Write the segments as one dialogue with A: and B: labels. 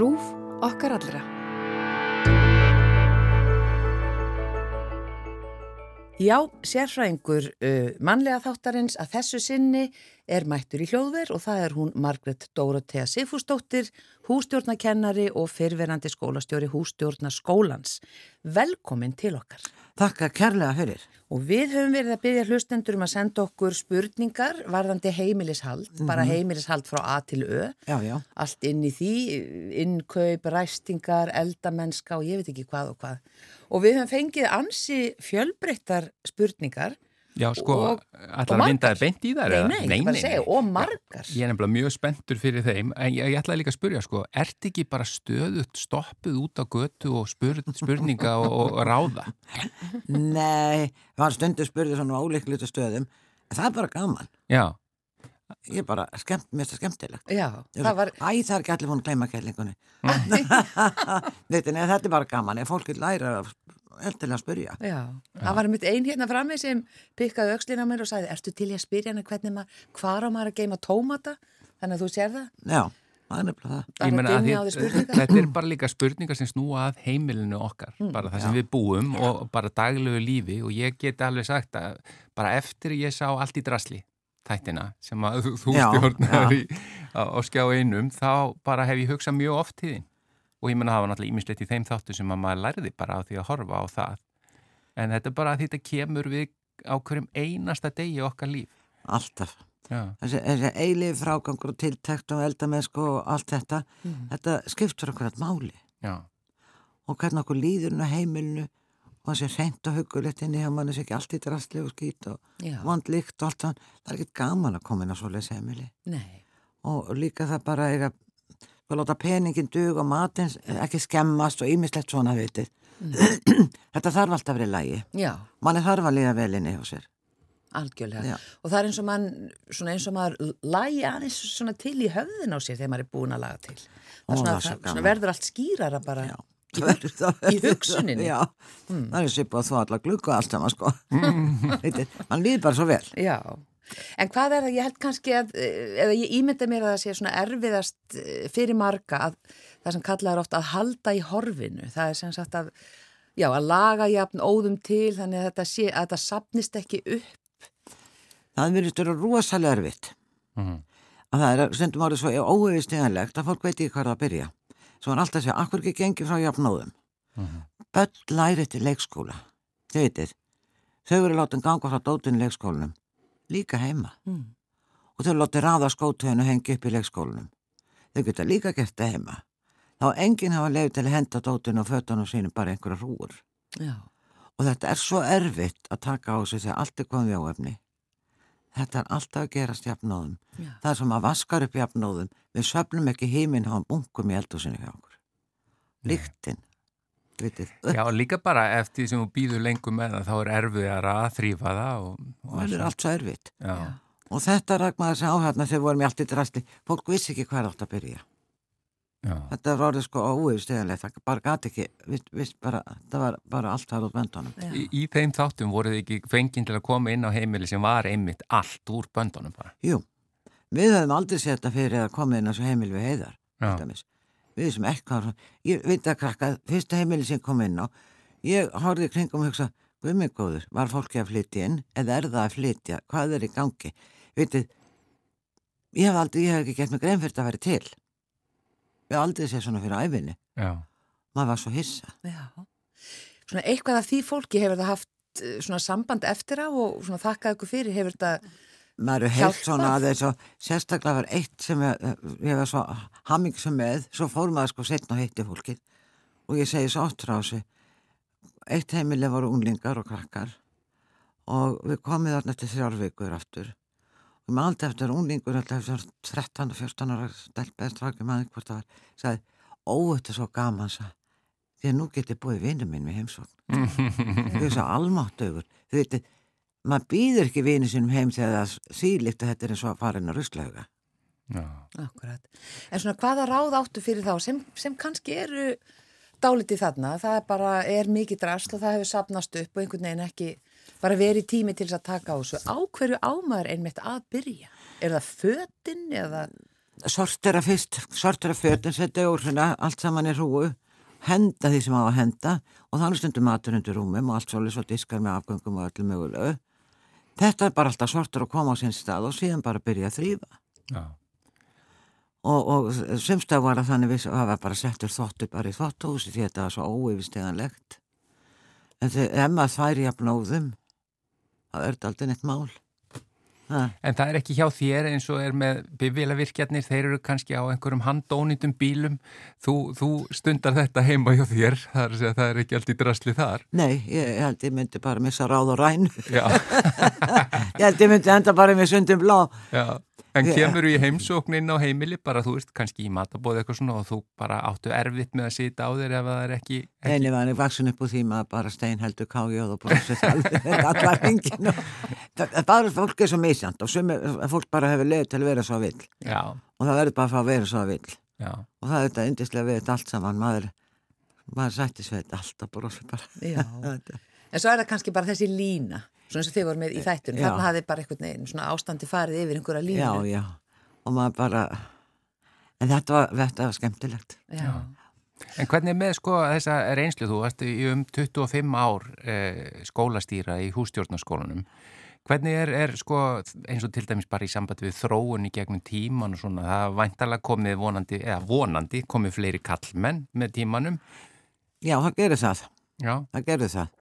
A: Rúf okkar allra.
B: Já, sérfræðingur uh, mannlega þáttarins að þessu sinni er mættur í hljóðver og það er hún Margret Dórotea Sifúsdóttir, hústjórnakennari og fyrverandi skólastjóri hústjórnaskólans. Velkomin til okkar.
C: Takk að kærlega fyrir.
B: Og við höfum verið að byggja hlustendur um að senda okkur spurningar varðandi heimilishald, mm -hmm. bara heimilishald frá A til Ö.
C: Já, já.
B: Allt inn í því, innkaup, ræstingar, eldamennska og ég veit ekki hvað og hvað. Og við höfum fengið ansi fjölbreyttar spurningar
D: Já, sko, ætlar að vinda það beint í þær?
B: Nei, nei, nei, nei, segja, og margar.
D: Ég er nefnilega mjög spenntur fyrir þeim, en ég, ég ætlaði líka að spurja, sko, ert ekki bara stöðut stoppuð út á götu og spur, spurninga og, og ráða?
C: Nei, það var stundu spurðið svona óleiklita stöðum, en það er bara gaman.
D: Já.
C: Ég er bara skemmt, mér finnst það skemmtilegt.
B: Já, það var...
C: Æ, það er ekki allir búin að gleyma kellingunni. Þetta er bara gaman, ef fólk vil læra að eldilega að spyrja.
B: Já, Já. það var mitt ein hérna frammi sem pikkaði aukslina mér og sagði, ertu til ég að spyrja henni hvernig maður, hvar á maður að geima tómata? Þannig að þú sér það?
C: Já, það er nefnilega það.
B: Er að á spurningar.
D: Þetta er bara líka spurningar sem snúa að heimilinu okkar, mm. bara það sem Já. við búum og bara daglegu lífi og ég get alveg sagt að bara eftir ég sá allt í drasli þættina sem að þú stjórnar á skjá einum, þá bara hef ég hugsað mjög oft tíðin. Og ég menna að var náttúrulega ímislegt í þeim þáttu sem að maður lærði bara á því að horfa á það. En þetta er bara að þetta kemur við á hverjum einasta degi okkar líf.
C: Alltaf. Þessi, þessi eilif frágangur og tiltækt og eldamensk og allt þetta mm. þetta skiptur okkur að máli.
D: Já.
C: og hvernig okkur líðurinn á heimilinu og þessi reynd og hugulegt inn í að mann er ekki allt í drastli og skýt og vondlikt og allt það það er ekki gaman að koma inn á svoleiðs heimili
B: Nei.
C: og líka það bara eiga og láta peningin dug og matins ekki skemmast og ímislegt svona vitið. Mm. Þetta þarf alltaf verið lægi.
B: Já.
C: Manni þarf að liða velinni hjá sér.
B: Algjörlega. Já. Og það er eins og mann, svona eins og maður lægi aðeins svona til í höfðin á sér þegar maður er búin að laga til. Það, Ó, svona, það, það svona verður allt skýrara bara Já. Í, hugsuninni.
C: Já, mm. það er sýp og þú allar glukka allt saman sko. Mm. Man líð bara svo vel.
B: Já. En hvað er það, ég held kannski að, eða ég ímynda mér að það sé svona erfiðast eh, fyrir marga að það sem kallaður ofta að halda í horfinu, það er sem sagt að, já, að laga jafn óðum til þannig að þetta sé, að þetta sapnist ekki upp.
C: Það verður störu rosalega erfitt. Mm -hmm. Að það er, stundum árið svo óevisteganlegt að fólk veit ekki hvað það að byrja. Svo er alltaf að segja, akkur ekki gengi frá jafn óðum. Mm -hmm. Böll læri til leikskóla, þau veitir. Þau verður látið ganga frá dótun í leikskólanum líka heima mm. og þau lóti ráða skótöðinu hengi upp í leikskólanum þau geta líka gert það heima þá enginn hafa lefið til að henda dótinu og fötunum sínum bara einhverja rúur
B: Já.
C: og þetta er svo erfitt að taka á sig þegar allt er komið á efni þetta er alltaf að gerast jafnóðum. Já. það er sem að vaskar upp jafnóðum. Við söfnum ekki heiminn á bunkum í eldúsinu hjá okkur. Líktinn.
D: Já, líka bara eftir því sem þú býður lengur með það þá er erfið að þrýfa það og,
C: og það er allt svo erfitt.
D: Já.
C: og þetta ragnar þessi áhæfna þegar vorum við allt í drasti fólk vissi ekki hvað átt að byrja Já. þetta var orðið sko óyfsteganlegt það bara gæti ekki vist, vist bara, það var bara allt það út böndunum.
D: Í, í þeim þáttum voruð ekki fenginn til að koma inn á heimili sem var einmitt allt úr böndunum bara?
C: Jú, við höfum aldrei sett að fyrir að koma inn á heimili við heiðar við sem ekki ég veit að krakka, fyrsta heimili sem kom inn á ég horfið kringum og hugsa Guðmengóður, var fólki að flytja inn eða er það að flytja, hvað er í gangi? Vitið ég hef aldrei, ég hef ekki gett mig grein fyrir að vera til ég hef aldrei séð svona fyrir æfinni
D: Já.
C: maður var svo hissa.
B: Já. Svona eitthvað af því fólki hefur það haft eh, svona samband eftir á og svona þakkað ykkur fyrir hefur þetta
C: maður er heilt svona að þess að sérstaklega var eitt sem ég, ég var svo hammingsum með, svo fór maður sko setna og heitti fólkið. Og ég segi svo áttur á þessu. Eitt heimileg voru unglingar og krakkar. Og við komum þarna til þrjárvíkur aftur. og maður aldrei eftir unglingur alltaf eftir 13-14 ára stelpið strakið maður hvort það var sagði, ó þetta er svo gaman sað. því að nú getur búið vinnum minn með heimsvagn þau er svo almáttugur þau veitir maður býður ekki vini sinum heim þegar það sílikt að þetta er eins og að fara inn á
B: Akkurat. En svona hvaða ráð áttu fyrir þá sem, sem kannski eru dálitið þarna það er bara, er mikið drasl og það hefur sapnast upp og einhvern veginn ekki bara verið tími til þess að taka á þessu á hverju ámaður einmitt að byrja er það fötinn eða
C: sortera fyrst, sortera fötun, setja úr hérna allt saman í hrúu, henda því sem á að henda og þannig stundum matur undir rúmum og allt svolítið svo diskar með afgöngum og öllu mögulegu. Þetta er bara alltaf sortur að koma á sinn stað og síðan bara byrja að þrýfa.
D: Já.
C: Og, og semstað var að þannig að það var bara settur þóttu bara í þóttuhúsi því þetta var svo óyfisteganlegt. En þegar maður þværi að blóðum, það er aldrei neitt mál.
D: Ha. En það er ekki hjá þér eins og er með bifélavirkjarnir, þeir eru kannski á einhverjum handónitum bílum, þú, þú stundar þetta heima hjá þér, það er, það er ekki alltaf drasli þar.
C: Nei, ég, ég held ég myndi bara missa ráð og ræn. ég held ég myndi enda bara með sundum blá.
D: Já. En kemur þú í heimsóknin á heimili bara þú veist kannski í matabóð eitthvað svona og þú bara áttu erfitt með að sita á þér ef það er ekki... ekki...
C: Einu var hann vaksin upp úr því maður bara stein heldur kájóð og brosið allar henginu. Bara fólk er svo misjant og sumi, fólk bara hefur leið til að vera svo vill.
D: Já.
C: Og það verður bara að fá að vera svo vill.
D: Já.
C: Og það er þetta indislega við þetta allt saman. Maður, maður sætti svo þetta alltaf brosið bara.
B: Já. en svo er það kannski bara þessi lína svona eins og þið voru með í þættunum, þarna hafið bara einhvern veginn svona ástandi farið yfir einhverja línu.
C: Já, já, og maður bara, en þetta var, þetta var skemmtilegt.
B: Já.
D: En hvernig með sko þessa reynslu, þú varst í um 25 ár eh, skólastýra í hústjórnarskólanum, hvernig er, er sko eins og til dæmis bara í samband við þróun í gegnum tíman og svona, það væntalega komið vonandi, eða vonandi komið fleiri kallmenn með tímanum?
C: Já, það gerir það.
D: Já.
C: Það gerir það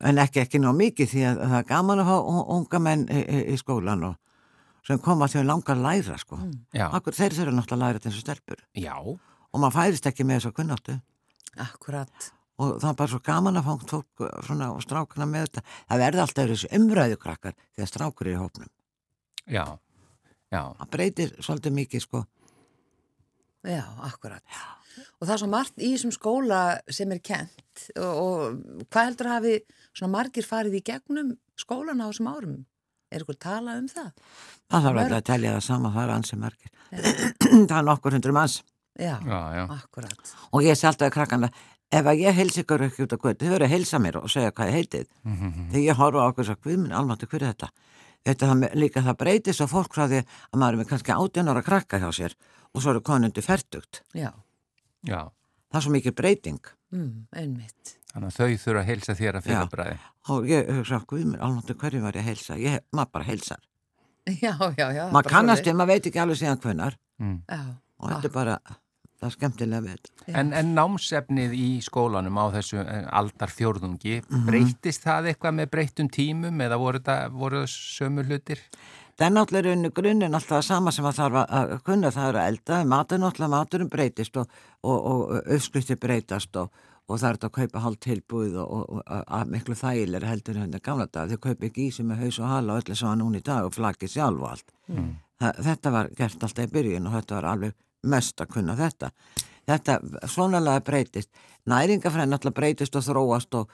C: en ekki ekki ná mikið því að það er gaman að hafa unga menn í, í, skólan og sem koma til að langa að læra sko.
D: Mm.
C: Akkur þeir þurfa náttúrulega að læra þessu stelpur.
D: Já.
C: Og maður færist ekki með þessu kunnáttu.
B: Akkurat.
C: Og það er bara svo gaman að fá fólk svona og strákuna með þetta. Það verði alltaf þessu umræðukrakkar þegar strákur er í hópnum.
D: Já, já.
C: Það breytir svolítið mikið sko.
B: Já, akkurat. Já. Og það er svo margt í þessum skóla sem er kent og, og hvað heldur að hafi svona margir farið í gegnum skólan á þessum árum? Er ykkur talað um það?
C: Það þarf að telja það sama, það er ansið margir. það er nokkur hundur manns.
B: Já,
D: já, já,
B: akkurat.
C: Og ég sé alltaf krakkana, ef að ég heilsi ykkur ekki út á kvöld, þau verður að heilsa mér og segja hvað ég heitið. Mm -hmm. Þegar ég horfa á okkur og sagði, hvað minn alveg hverju þetta? Þetta það, líka það breytist og fólk frá því að maður er með kannski 18 ára krakka hjá sér og svo eru konundi færtugt.
B: Já.
D: Já.
C: Það er svo mikið breyting.
B: Mm, einmitt.
D: Þannig að þau þurfa að heilsa þér að fyrir bræði.
C: Og ég hugsa, alveg hverju var ég að heilsa? Ég, maður bara heilsar.
B: Já, já, já.
C: Maður kannast um, maður veit ekki alveg síðan hvernar.
B: Mm. Já.
C: Og þetta er bara það er skemmtilega þetta.
D: En, en námsefnið í skólanum á þessu eh, aldarfjörðungi, mm -hmm. breytist það eitthvað með breytum tímum eða voru það, voru það sömu hlutir?
C: Það er náttúrulega unni grunninn alltaf sama sem að þarf að kunna það eru að elda, matur náttúrulega maturum breytist og, og, og uppskriftir breytast og, og það er þetta að kaupa hálf tilbúið og að miklu þægilega heldur henni gamla dag, þau kaupa ekki ísi með haus og hala og öllu svo að núni í dag og flaggi sjálf og allt. Mm. Það, þetta var gert alltaf í byrjun og þetta var alveg mest að kunna þetta. Þetta svonalega breytist. Næringafræðin alltaf breytist og þróast og,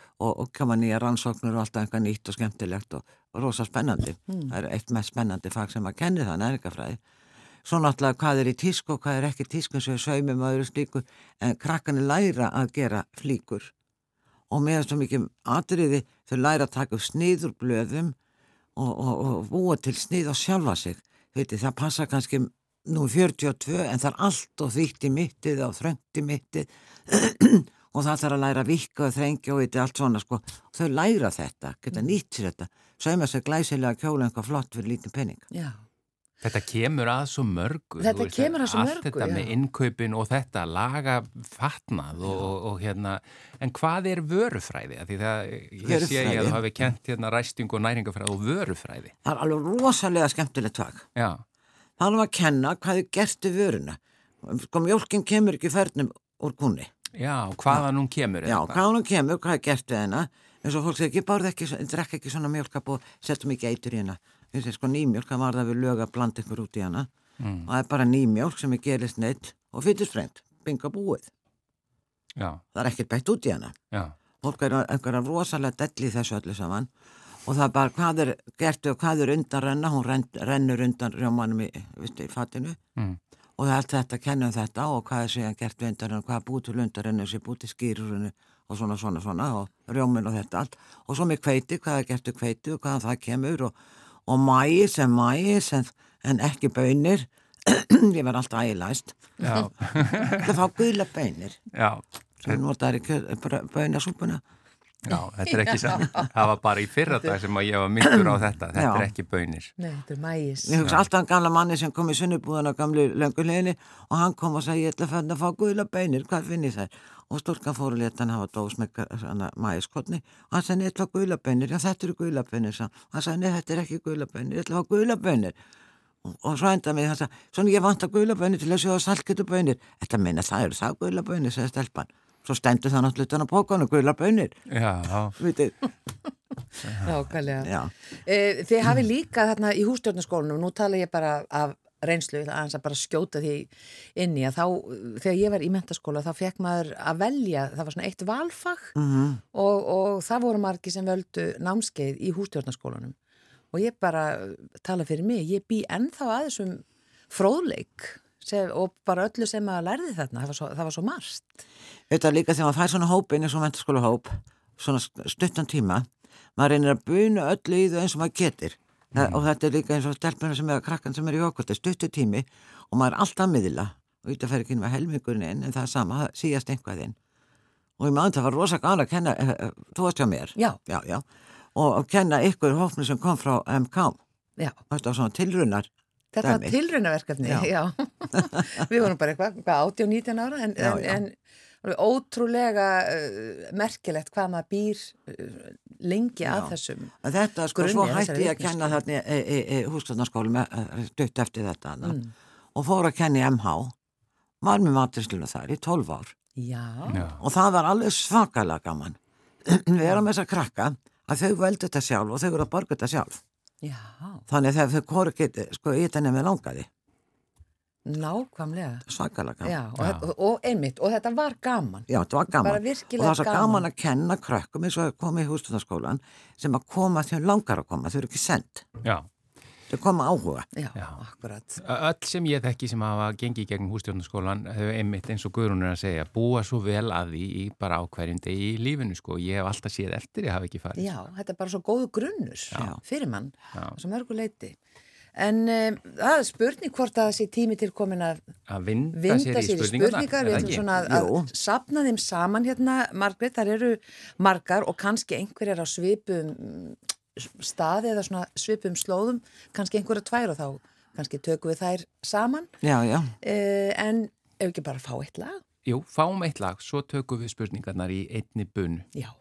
C: koma nýja rannsóknur og alltaf eitthvað nýtt og skemmtilegt og rosa spennandi. Mm. Það er eitt mest spennandi fag sem að kenni það, næringafræði. Svo náttúrulega hvað er í tísku og hvað er ekki í tísku sem er saumum og öðru slíku en krakkanir læra að gera flíkur og meðan svo mikið atriði þau læra að taka upp sniður blöðum og búa til snið og sjálfa sig. Veitir, það passa kannski nú 42 en það er allt og þýtt í mittið og þröngt í mittið og það þarf að læra vikka og þrengja og þetta allt svona sko og þau læra þetta, geta nýtt sér þetta sauma sér glæsilega kjóla einhvað flott fyrir lítið penning
B: Já.
D: Þetta kemur að svo mörgu
B: Þetta veist, kemur að svo mörgu
D: Allt þetta já. með innkaupin og þetta laga fatnað og, og, og hérna en hvað er vörufræði? Því það, ég sé ég að þú hafi kent hérna ræsting og næringafræði og vörufræði
C: Það er alveg rosalega skemmtilegt fag
D: Já
C: Það er að kenna hvað þið gertu vöruna. Sko mjölkinn kemur ekki færnum úr kunni.
D: Já, hvaðan hún kemur.
C: Já, hvaðan hún kemur, hvað er gert við hennar. En svo fólk segir ekki, bárð ekki, drekk ekki svona mjölkap og setjum ekki eitur í hennar. Þú veist, sko nýmjölk, það var það við lög að blanda ykkur út í hennar. Mm. Og það er bara nýmjölk sem er gerist neitt og fytusfrend, binga búið.
D: Já.
C: Það er ekkert bætt út í hennar.
D: Já.
C: Fólk er einhverja rosalega delli þessu öllu saman og það er bara hvað er gert og hvað er undan renna, hún renn, rennur undan rjómanum í, viðstu, í fatinu mm. og það er allt þetta að kenna um þetta og hvað er síðan gert undan renna, hvað til undan renna sem búið til skýrurinu og svona svona svona og rjómin og þetta allt og svo með kveiti, hvað er gert við kveiti og hvaðan það kemur og, og mæi sem mæi sem, en ekki bönir ég var alltaf ægilæst það fá guðla beinir
D: Já.
C: sem notaður í bönasúpuna
D: Já, þetta er ekki sann. Það var bara í fyrra dag sem ég var myndur á þetta. Þetta
C: Já.
D: er ekki bönir.
B: Nei, þetta er mægis.
C: Ég hugsa alltaf um gamla manni sem kom í sunnubúðan á gamlu lönguleginni og hann kom og sagði ég ætla að fæna að fá guðla beinir, hvað finn ég þær? Og stúlkan fór að leta hann hafa dós með mægiskotni og hann sagði nei, þetta var guðla beinir, já þetta eru guðla beinir og hann. Sagði nei, þetta er ekki guðla beinir, ég ætla að fá guðla beinir og, og svo enda mig, hann sagði, svona ég vant að guðla beinir til að sjóða salketu beinir, þetta minna það eru það guðla beinir, segði stelpan. Svo stendur það náttúrulega utan á pókanu, guðla bönir
D: Já,
C: vitið,
B: Nákvæmlega.
C: já,
B: Eh, Þið hafi líka þarna í hústjórnarskólanum, nú tala ég bara af reynslu, aðeins að bara skjóta því inn í að þá, þegar ég var í mentaskóla þá fekk maður að velja, það var svona eitt valfag
C: mhm
B: og, og það voru margi sem völdu námskeið í hústjórnarskólanum og ég bara tala fyrir mig, ég bý ennþá að þessum fróðleik sem, og bara öllu sem að lærði þarna, það var svo, það var svo marst.
C: Þetta líka þegar maður fær svona hópin eins og mentaskóla hóp, svona stuttan tíma, maður reynir að buna öllu í þau eins og maður getur. Mm. Og þetta er líka eins og stelpunum sem er að krakkan sem er í okkur, þetta er stuttu tími og maður er alltaf miðla og þetta fer ekki inn með helmingurinn inn en það er sama, það síðast einhvað inn. Og ég maður það var rosa gana að kenna, eh, eh, þú varst hjá mér,
B: Já,
C: já, já, og að kenna ykkur hópni sem kom frá MK, var tilrunar,
B: Þetta var tilraunaverkefni, já.
C: Já.
B: Við vorum bara eitthvað, hvað, 18-19 ára, en,
C: Já,
B: en,
C: já.
B: en alveg ótrúlega uh, merkilegt hvað maður býr uh, lengi að
C: Já.
B: þessum.
C: En þetta, sko,
B: grunni
C: svo
B: að
C: hætti ég að kenna þarna í, í, í húsgöðnarskólu stutt eftir þetta
B: Mm.
C: og fór að kenna í MH var með matursluna þar í 12 ár.
B: Já,
D: já,
C: og það var alveg svakalega gaman. Við erum með þess að krakka að þau veldu þetta sjálf og þau eru að borga þetta sjálf.
B: Já,
C: þannig þegar þau voru ekki sko í þetta nefnir langaði
B: nákvæmlega.
C: svakalega gaman
B: Já, og, þetta- og einmitt, og þetta var gaman.
C: Já, þetta var gaman.
B: Bara
C: og
B: virkilega
C: það var svo gaman.
B: gaman.
C: að kenna krökkum eins og koma í hústunarskólan sem að koma þegar langar að koma, þau eru ekki sendt
D: já.
C: þau koma áhuga
B: Já,
D: Já.
B: akkurat.
D: Öll sem ég þekki sem hafa gengið gegn hústjórnarskólan hefur einmitt eins og Guðrún er að segja búa svo vel að því í bara ákverjum degi í lífinu sko. Ég hef alltaf séð eftir, ég hafa ekki farið.
B: Já, þetta er bara svo góðu grunnur
C: Já.
B: fyrir mann, En um, það er spurning hvort að þessi tími til komin að
D: Að vinda,
B: vinda
D: sér í
B: sér í
D: spurningarnar.
B: spurningar,
D: er
B: við
D: það
B: ætlum svona að
C: Jú.
B: sapna þeim saman hérna, Margrét, þar eru margar og kannski einhverjar á svipum staði eða svona svipum slóðum, kannski einhverja tvær og þá kannski tökum við þær saman,
C: Já, já,
B: uh, en ef ekki bara fá eitt lag?
D: Jú, fáum eitt lag, svo tökum við spurningarnar í einni bunu.
B: Já.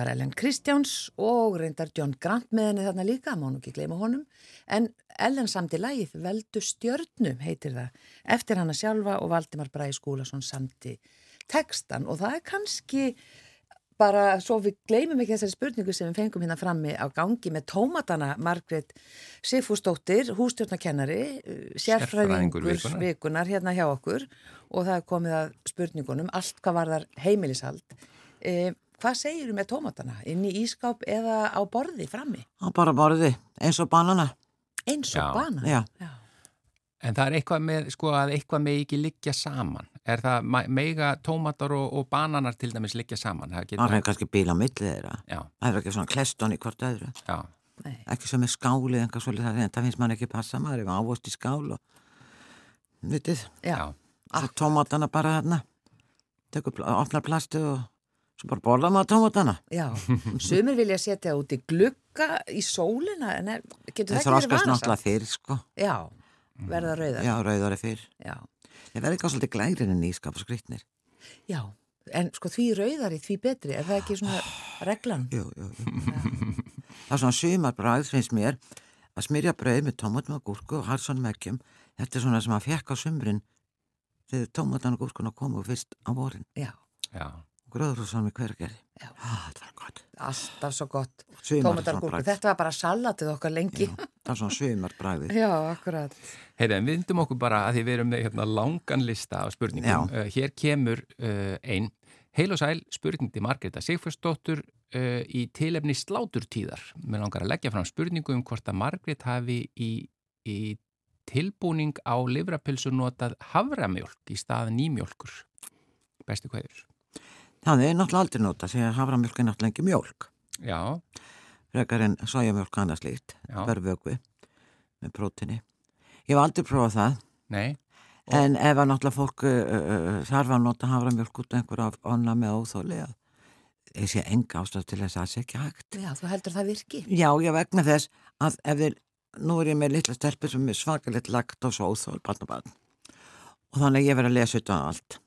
B: Þetta var Ellen Kristjáns og reyndar John Grant með henni þarna líka, má nú ekki gleyma honum. En Ellen samti lagið Veldu stjörnum heitir það. Eftir hana sjálfa og Valdimar Bræði Skúlason samti tekstan og það er kannski bara svo við gleymum ekki þessari spurningu sem við fengum hérna frammi á gangi með tómatana Margret Sifúsdóttir, hústjórnakennari,
D: Sérfræðingur
B: sérfræðingur
D: vikunar.
B: vikunar hérna hjá okkur og það er komið að spurningunum, allt hvað var þar heimilishald. E, hvað segir með tómatana? Inn í ískáp eða á borði frammi?
C: og bara borði eins og banana
B: Eins og
D: Já.
B: banan?
C: Já.
B: Já.
D: En það er eitthvað með, sko, að eitthvað með ekki liggja saman. Er það mega tómatar og, og bananar til dæmis liggja saman? Það
C: er kannski bíl á milli þeirra
D: já,
C: það er ekki svona kleston í hvort öðru
D: já,
B: Nei.
C: ekki sem er skáli eða eitthvað svolítið það, það finnst mann ekki passa maður ef ávist í skál og vitið,
B: Já.
C: tómatana bara hérna opnar plastu og svo bara borða maður tómatana
B: Já, sumir vilja setja út í glugga í sólina en er, getur það
C: það
B: ekki verið
C: þróskast
B: varasamt?
C: náttúrulega fyrr sko
B: Já, verða rauðar.
C: já, rauðari fyrr
B: Já.
C: ég verði eitthvað svolítið glærin en ískap og skrýtnir
B: Já, en sko því rauðari, því betri, er það ekki svona reglan?
C: jú, jú, jú. það er svona sumar bræð finnst mér að smyrja brauð með tómatum og gúrku og harson mekkjum þetta er svona sem að fekk á sumrin þegar tómatan og gúrkuna komu fyrst á vorin
B: Já,
D: já.
C: Og sami hvergerði
B: Já.
C: það var gott
B: alltaf svo gott.
C: Sumar
B: Tómatar
C: svona
B: gúrku,
C: bragð.
B: þetta var bara salatið okkar lengi.
C: Já, það er svona sumar bræði
B: Já, akkurat.
D: Heyrðu, en við vindum okkur bara að því við erum með hérna, langan lista af spurningum. Uh, hér kemur uh, ein heil og sæl spurning til Margreta Sigfúrsdóttur uh, í tilefni sláturtíðar. Mér langar að leggja fram spurningu um hvort að Margret hafi í, í tilbúning á livrapilsu notað havramjólk í stað nýmjólkur. Bestu hverjur?
C: Það er náttúrulega aldrei nota því að haframjólk er náttúrulega ekki mjólk
D: Já,
C: frekar en sojamjólk annað slíkt verðvögvi með prótini ég hef aldrei prófað það
D: nei,
C: En ef að náttúrulega fólk uh, uh, þarf að nota haframjölk út af einhverju af onna með óþóli að ég sé enga ástæð til þess að það sé ekki hægt.
B: Já, þú heldur það virki?
C: Já, ég vegna þess að ef þeir, nú er ég með litla stelpur sem er svakalegt lagt og svo óþól, barn og barn. Og þannig ég verð að lesa þetta allt.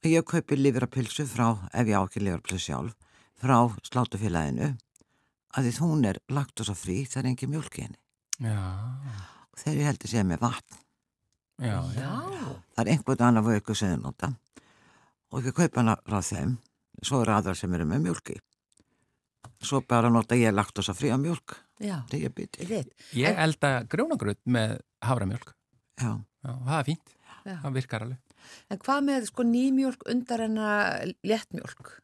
C: Og ég kaupi livrapilsu frá, ef ég á ekki livrapilsu sjálf, frá slátufélaginu að því hún er lagt og svo frí, það er engin mjölk í henni.
D: já,
C: Og þegar ég heldur séð með vatn,
D: já, já.
C: Það er einhvern annar vöku sem nota og ekki kaupa hana frá þeim svo eru aðrar sem eru með mjölki svo bara nota ég laktosa frí á mjölk
B: Já,
C: þegar ég byrti
B: ég veit.
D: Ég elda grjónagröð með havramjólk.
C: já,
D: Já, það er fínt.
B: Já.
D: Það virkar alveg.
B: En hvað með sko nýmjólk undar en að léttmjólk?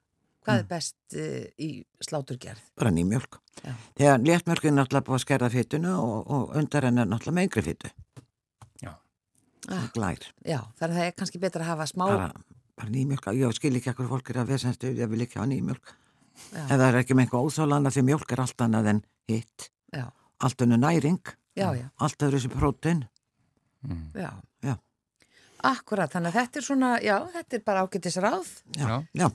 B: Hvað
C: Mm.
B: er best uh, í sláturgerð?
C: bara ný mjölk
B: Já.
C: þegar léttmjölk er náttúrulega búið að skerða fytuna og, og undar henni er náttúrulega með yngri fytu
B: Ah,
C: glær,
B: já, þannig að það er kannski betra að hafa smá...
C: bara, bara ný mjölk ég skil ekki ekkur fólk er að vesenstu ég vil ekki hafa ný mjölk
B: Já.
C: ef það er ekki með eitthvað óþólana því mjölk er allt annað en hitt
B: Já,
C: allt önnu næring,
B: já, já,
C: allt öðru þessi prótin
D: Mm.
B: já. Akkurat, þannig að þetta er svona, já, þetta er bara ágættis ráð
C: já,
D: Já.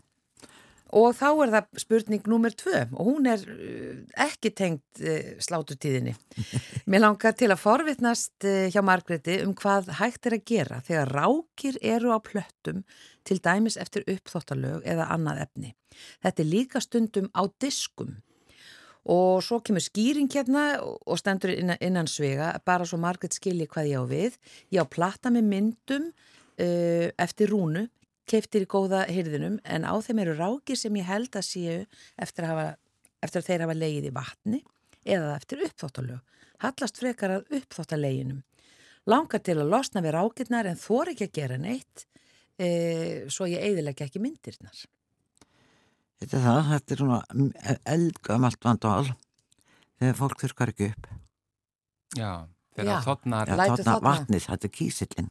B: og þá er það spurning númer tvö og hún er uh, ekki tengt uh, sláturtíðinni. Mér langar til að forvitnast uh, hjá Margreti um hvað hægt er að gera þegar rákir eru á plöttum til dæmis eftir uppþóttalög eða annað efni. Þetta er líka stundum á diskum og svo kemur skýring hérna og stendur innan, innan svega bara svo Margrét skilji hvað ég á við. Ég á platta með myndum uh, eftir rúnu keiftir í góða hyrðinum en á þeim eru rákir sem ég held að séu eftir að, hafa, eftir að þeir hafa leið í vatni eða eftir uppþóttalög. Hallast frekar að uppþóttaleginum. Langar til að losna við rákirnar en þor ekki að gera neitt e, svo ég eiðilegja ekki myndirnar.
C: Þetta er það, þetta er svona eldgamalt vandál þegar fólk þurkar ekki upp.
D: Já, þegar þotnar,
C: Já, þarna. vatnið, þetta er kísillin,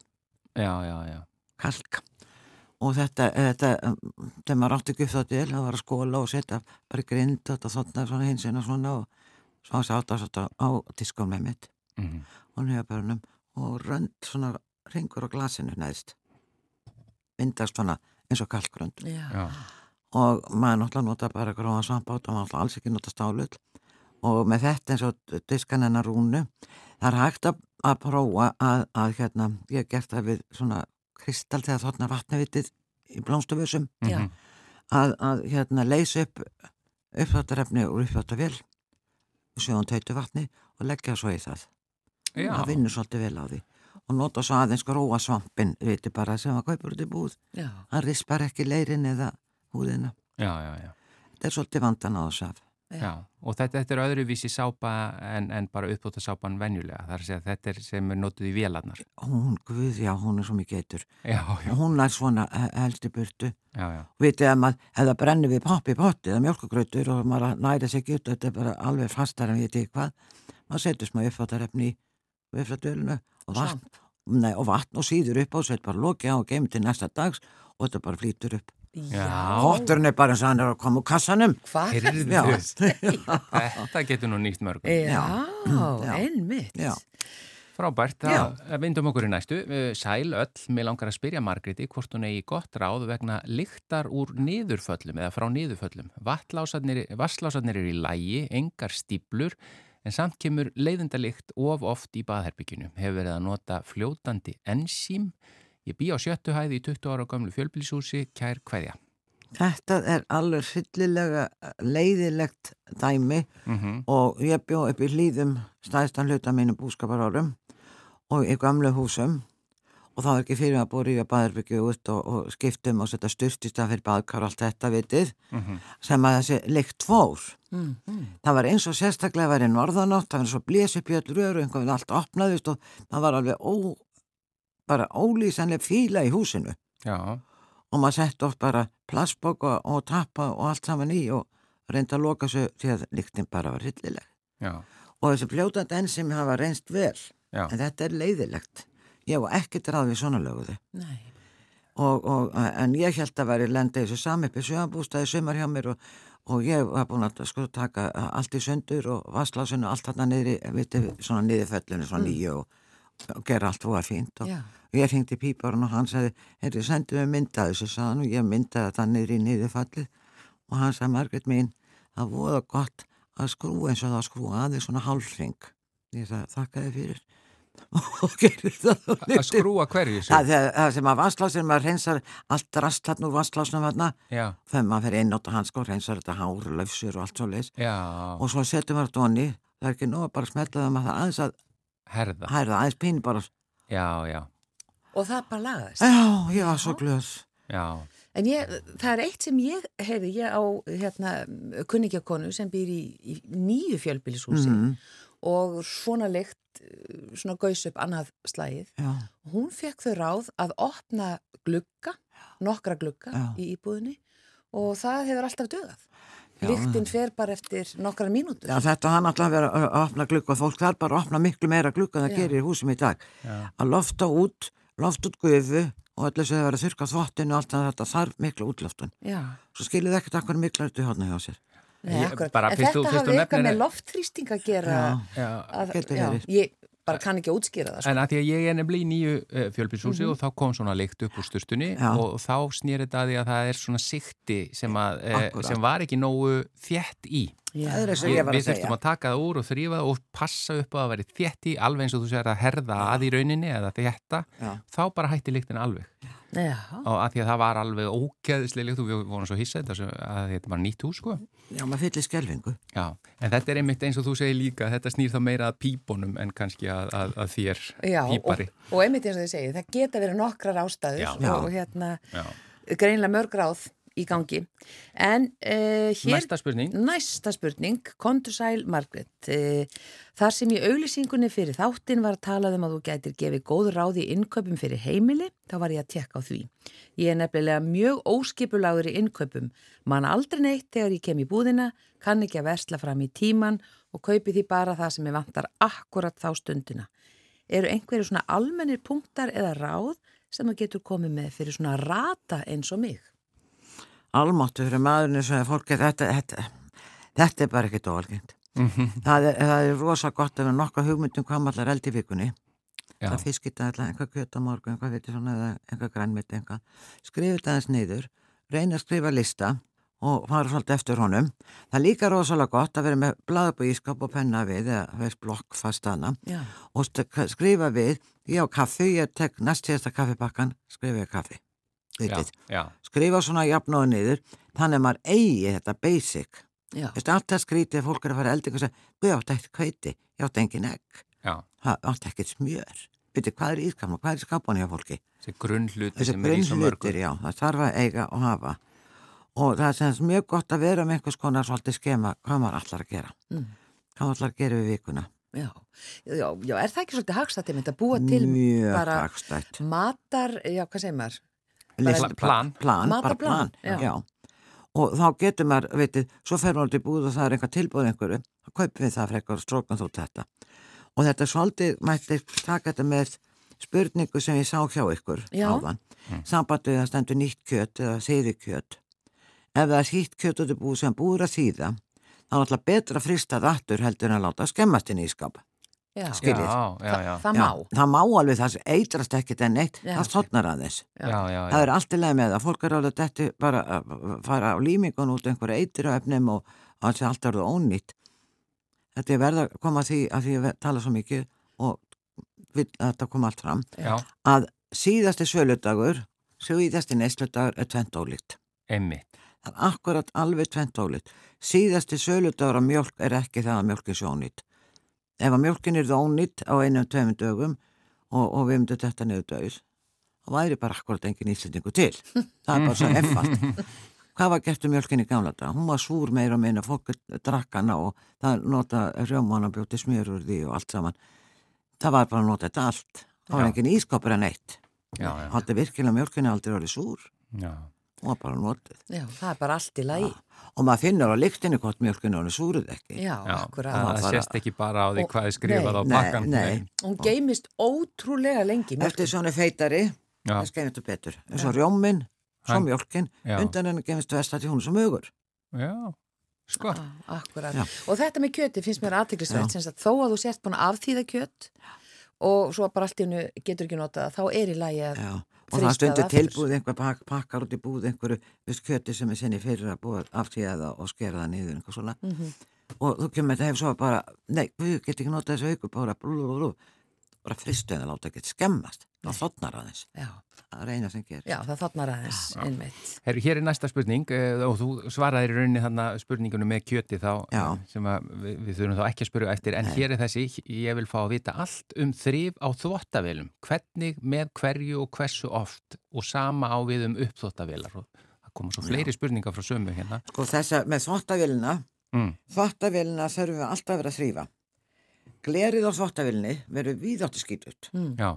D: já, já, já.
C: kalk. Og þetta, þetta, þegar maður átti ekki upp þá til, það var að skóla og setja bara grind og þetta þotna svona hins og svona og svo sátt að sátt á diskum með mitt
D: Mm
C: og nefnbörnum og rönd svona ringur á glasinu neðst. Myndast svona eins og kalkrönd.
B: Já.
D: Já,
C: og maður náttúrulega nota bara gróðan svampát og maður náttúrulega alls ekki nota stálull og með þetta eins og diskan hennar rúnu það er hægt að, að prófa að, að hérna, ég hef gert það við svona kristall þegar þarna vatnavitið í blómstufusum
B: Já.
D: Mhm.
C: að, að hérna leysa upp uppþáttarefni og uppþáttavél og sjóðan tautu vatni og leggja svo í það
D: Já.
C: það vinnur svolítið vel á því og nota svo aðeins gróa svampin viti bara sem að kaupur út í búð
B: Já.
C: hann rispar ekki leirin eða húðina
D: Já, já, já.
C: þetta er svolítið vandan á þess af
D: Já, og þetta, þetta er öðruvísi sápa en, en bara uppbóta sápan venjulega. Það er að segja að þetta er sem er notuð í vélarnar.
C: hún, guð, já, hún er svo mikið eitur
D: Já, já,
C: og hún er svona helst í burtu
D: já, já.
C: vitið að maður, það brennir við poppi í potti eða mjölkugrautur og maður næri sig út þetta er bara alveg fastar en við veit hvað maður setur smá uppfattarefni í uppfattarölinu og vatn nei, og vatn og síður upp á svo þetta bara á og geymir til næsta dags og þetta bara flýtur upp
B: Já.
C: Hotturinn er bara eins og hann er að koma úr kassanum
B: Hvað?
D: Þetta getur nú nýtt mörgum.
B: Já,
C: Já.
B: einmitt.
C: Já.
D: Frábært, það vindum okkur í næstu. Uh, Sæl öll, mér langar að spyrja Margreti hvort hún eigi gott ráð vegna lyktar úr niðurföllum eða frá niðurföllum. Vasslásarnir eru í lægi, engar stíplur, en samt kemur leiðindalikt of oft í baðherbygginu. Hefur verið að nota fljótandi ensím. Ég bý á sjöttu hæði í 20 ára gamlu fjölbílshúsi, kær hverja.
C: Þetta er alveg hryllilega leiðilegt dæmi
D: Mm
C: og ég bjó upp í hlýðum stæðstan hluta mínu búskapar árum og í gamlu húsum og þá er ekki fyrir að búið í að baðarbyggju út og, og skiptum og setja styrstist að fyrir baðkar og allt þetta vitið sem að þessi lykt fór.
B: Mm, mm.
C: Það var eins og sérstaklega verið norðanátt, það var svo blés upp í öll röru, einhvern veginn allt opnaðist og það var alveg ó, bara ólýsanlega fíla í húsinu
D: Já,
C: og maður sett oft bara plastboka og tappa og allt saman í og reynda að loka svo því að lyktin bara var hryllileg.
D: já,
C: Og þessi fljótandi ensimi hafa reynst vel,
D: já.
C: en þetta er leiðilegt. Ég var ekkert ráð við svona löguði.
B: Nei.
C: Og, og, en ég held að veri lenda í þessu sami upp í sjöðanbústaði sumar hjá mér og, og ég var búin að sko taka allt í sundur og vasslásinu allt þarna niðri, viti, svona niðurföllinu, svona nýju og, og gera allt voða fínt og
B: Já.
C: ég hengdi píparinn og hann sagði, heyrðu, sendu mig mynda þessu, sagði hann og ég myndaði það niður í niðurfallið. Og hann sagði, Margrét mín, það voða gott að skrúa eins og það að skrúa aðeins svona hálfring. Ég sagði, þakka þið fyrir. Og gerði það og
D: Að skrúa hverju?
C: Það, það, sem að vasslásir, maður reynsar allt drast hann úr vasslásnum þegar maður fer inn átta hans sko, reynsar þetta hár, löfsur og allt svo leis og svo setur maður þetta onni það er ekki nóg að bara smetla það maður það aðeins að
D: herða.
C: hærða, aðeins pín bara
D: Já, já,
B: Og það bara lagaðist.
C: já, ég var svo glöð
D: já,
B: En ég, það er eitt sem ég, heyrði, ég á hérna, kunningjakonu sem býr í, í nýju fjölbýlishúsi
C: Mhm.
B: og svona eh, svona gaus upp annað slægið.
C: já,
B: Hún fekk þau ráð að opna glugga, nokkra glugga
C: Já.
B: í íbúðinni og það hefur alltaf dögað.
C: Já.
B: Lyktin fer bara eftir nokkra mínútur.
C: já þetta hann alltaf að vera að opna glugga og fólk þarf bara að opna miklu meira glugga en það gerir í húsum í dag
D: já,
C: að lofta út, lofta út gufu og öllu sem það verið að þurka þvottinu og allt þetta þarf miklu útloftun
B: Já.
C: svo skilur það ekkert akkur miklu ertu hátna hjá sér
B: Nei,
D: Ég- bara
B: en
D: fyrst þú-
B: þetta hafði eitthvað með loftþrýsting að gera.
C: já,
D: já.
B: Að, já,
C: verið.
B: ég bara kann ekki að útskýra það. Sko.
D: En að því að ég er nefnilega í nýju uh, fjölbílshúsi og þá kom svona lykt upp úr stustunni
C: Já.
D: og þá snýr þetta að því að það er svona sikti sem, að, uh,
C: Akkúrat.
D: sem var ekki nógu þétt í.
B: Já.
D: Ég,
C: ég
D: við þurftum að taka það úr og þrýfa það og passa upp á að það veri þétt í alveg eins og þú sér að herða að í rauninni eða þétta,
C: Já.
D: þá bara hætti lyktin alveg.
B: Já.
D: Og að því að það var alveg ógeðislega og við vorum svo hissað að þetta var nýtt hús sko.
C: já, maður fyllir skelvingu
D: Já, en þetta er einmitt eins og þú segir líka, þetta snýr þá meira að pípunum en kannski að, að, að þér
B: Já, og,
D: pípari.
B: og einmitt eins og þið segið, það geta verið nokkrar ástæður
D: Já.
B: og,
C: Já.
B: og hérna
D: Já.
B: greinlega mörg ráð í gangi. En uh, hér
D: Næsta spurning.
B: næsta spurning, kontur sæl Margret. Uh, þar sem í auglýsingunni fyrir þáttin var að talað um að þú gætir gefið góð ráð í innkaupum fyrir heimili, þá var ég að tekka á því. Ég er nefnilega mjög óskipulagur í innkaupum. Man aldrei neitt þegar ég kem í búðina, kann ekki að versla fram í tíman og kaupi því bara það sem ég vantar akkurat þá stundina. Eru einhverju svona almennir punktar eða ráð sem þú getur komið með fyrir svona rata eins og mig?
C: Almáttu fyrir maðurinn sem er fólki þetta, þetta, þetta er bara ekkert óalgengt. Það, er, það er rosa gott ef við nokka hugmyndum hvað maður allar eld í vikunni.
D: Já.
C: það fiskita allar, einhver kjöt á morgun einhver veitir svona eða einhver grænmynd einhver skrifa þetta aðeins niður reyna að skrifa lista og fara svolítið eftir honum. Það er líka rosalega gott að vera með blaðabú ískap og penna við eða veist blokk fast hana
B: Já.
C: og skrifa við ég á kaffi, ég tek næst síðasta kaffibakkan skrifa ég kaffi
D: Já,
C: skrifa svona jafnóðu niður þannig að maður eigi þetta basic veist, allt það skrítið að fólk er að fara elding og segja, við átt ekkert kveiti, ég átt engin egg, átt ekkert smjör. Veitir, hvað er ískapna, hvað er skápan hjá fólki?
D: þessi grunnhluti
C: Þessi
D: sem er í svo mörgum.
C: það þarf að eiga og hafa. Og það er sem sagt mjög gott að vera með einhvers konar svolítið skema hvað maður allar að gera.
B: Mm.
C: Hvað maður allar að gera við vikuna.
B: Já. Já, já, er það ekki svolítið hagstætti mynd að búa til
C: Mjög
B: bara
C: hagstætt.
B: matar, já, hvað segir maður?
C: List-
D: Pla- plan.
C: plan, bara plan,
B: já.
C: og þá getur maður, veitir, svo fer maður í búð og það er einhver tilbúð einhverju, þá kaupum við það frekar og stróknum þú þetta og þetta er svolítið, mætti taka þetta með spurningu sem ég sá hjá ykkur
B: Já.
C: áðan, sambandi við að stendur nýtt kjöt eða þýði kjöt ef það er hýtt kjöt út í búð sem búður að þýða þá er alltaf betra að frista það aftur heldur en að láta skemmast inn í skap
B: Já,
C: Skiljið.
D: Já, já,
B: það má.
C: það má alveg það sem eitrast ekkit en neitt,
B: Já.
C: það stotnar aðeins
D: Já, já, já.
C: Það er allt í leið með það, fólk er alveg þetta bara að fara á límingun út einhverja eitir á efnum og allt sem allt er það ónýtt. Þetta er verða að koma að því að því að tala svo mikið og vil að þetta koma allt fram,
D: Já,
C: að síðasti söludagur, síðasti neysludagur er tvent ólíkt.
D: einmitt.
C: Það er akkurat alveg tvent ólíkt. Síðasti söludagur af mjölk er ekki það að mjölkin sé ónýtt. Ef að mjölkin er það ónýtt á einum tveimum dögum og, og við myndum þetta niður dögis, þá væri bara akkurat engin íslendingu til. Það er bara svo effalt. Hvað var gert um mjölkin í gamla dag? Hún var súr meira og meina, fólk drakk hana og það nota rjóman og bjóti smjör úr því og allt saman. Það var bara að nota þetta allt. Það var engin ískapur en eitt.
D: Já, já,
C: Haldi virkilega mjölkinni aldrei orðið súr.
D: já.
C: Hún var bara notið.
B: Já, það er bara allt í lagi.
C: Og maður finnur á lyktinni hvort mjölkinni orðið súrið ekki.
B: Já,
D: Já,
B: akkurat.
D: það, það
C: bara-
D: sést ekki bara á því
B: Og-
D: hvað er skrifað á
C: Nei,
D: pakkan.
C: nei.
B: Hún geimist ótrúlega lengi. mjólkin.
C: Eftir svona feitari,
D: Já,
C: það skemmir þetta betur. eins og rjóminn, svo
D: Hann-
C: mjölkin, undan henni gemist vestast í hún sem mögur.
D: já, sko.
B: Já. Og þetta með kjöti finnst mér sem sagt þó að þú sért búin að afþýða kjöt og svo bara allt í hennu getur ekki notað þá er í lagi að
C: Já. Og það
B: aftur.
C: tilbúið einhver pak, pakkar út í búð einhverju kjöti sem er sinni fyrir að búa aftíða það og skera það niður einhver svona.
B: Mhm.
C: Og þú kemur þetta hefur svo bara, nei, við getum ekki notað þessu auku bara blú, blú, blú, bara fristu en það láta ekki skemmast. Það þotnar aðeins.
B: já,
C: Það er eina sem gerir.
B: já, það þarnar aðeins einmitt.
D: Herru, hér er næsta spurning eh, og þú svaraðir í rauninni þarna spurningunum með kjöti þá
C: Já.
D: sem að við, við þurfum þá ekki að spyrja eftir en hér er þessi, ég vil fá að vita allt um þrif á þvottavelum hvernig, með hverju og hversu oft og sama á við um uppþvottavelar og það koma svo fleiri spurningar frá sömu hérna
C: Sko þessa með þvottavélina,
D: mm.
C: þvottavélina þurfum við alltaf að vera að þrýfa. Glerið á þvottavélinni verður víðáttu skítut
D: Já,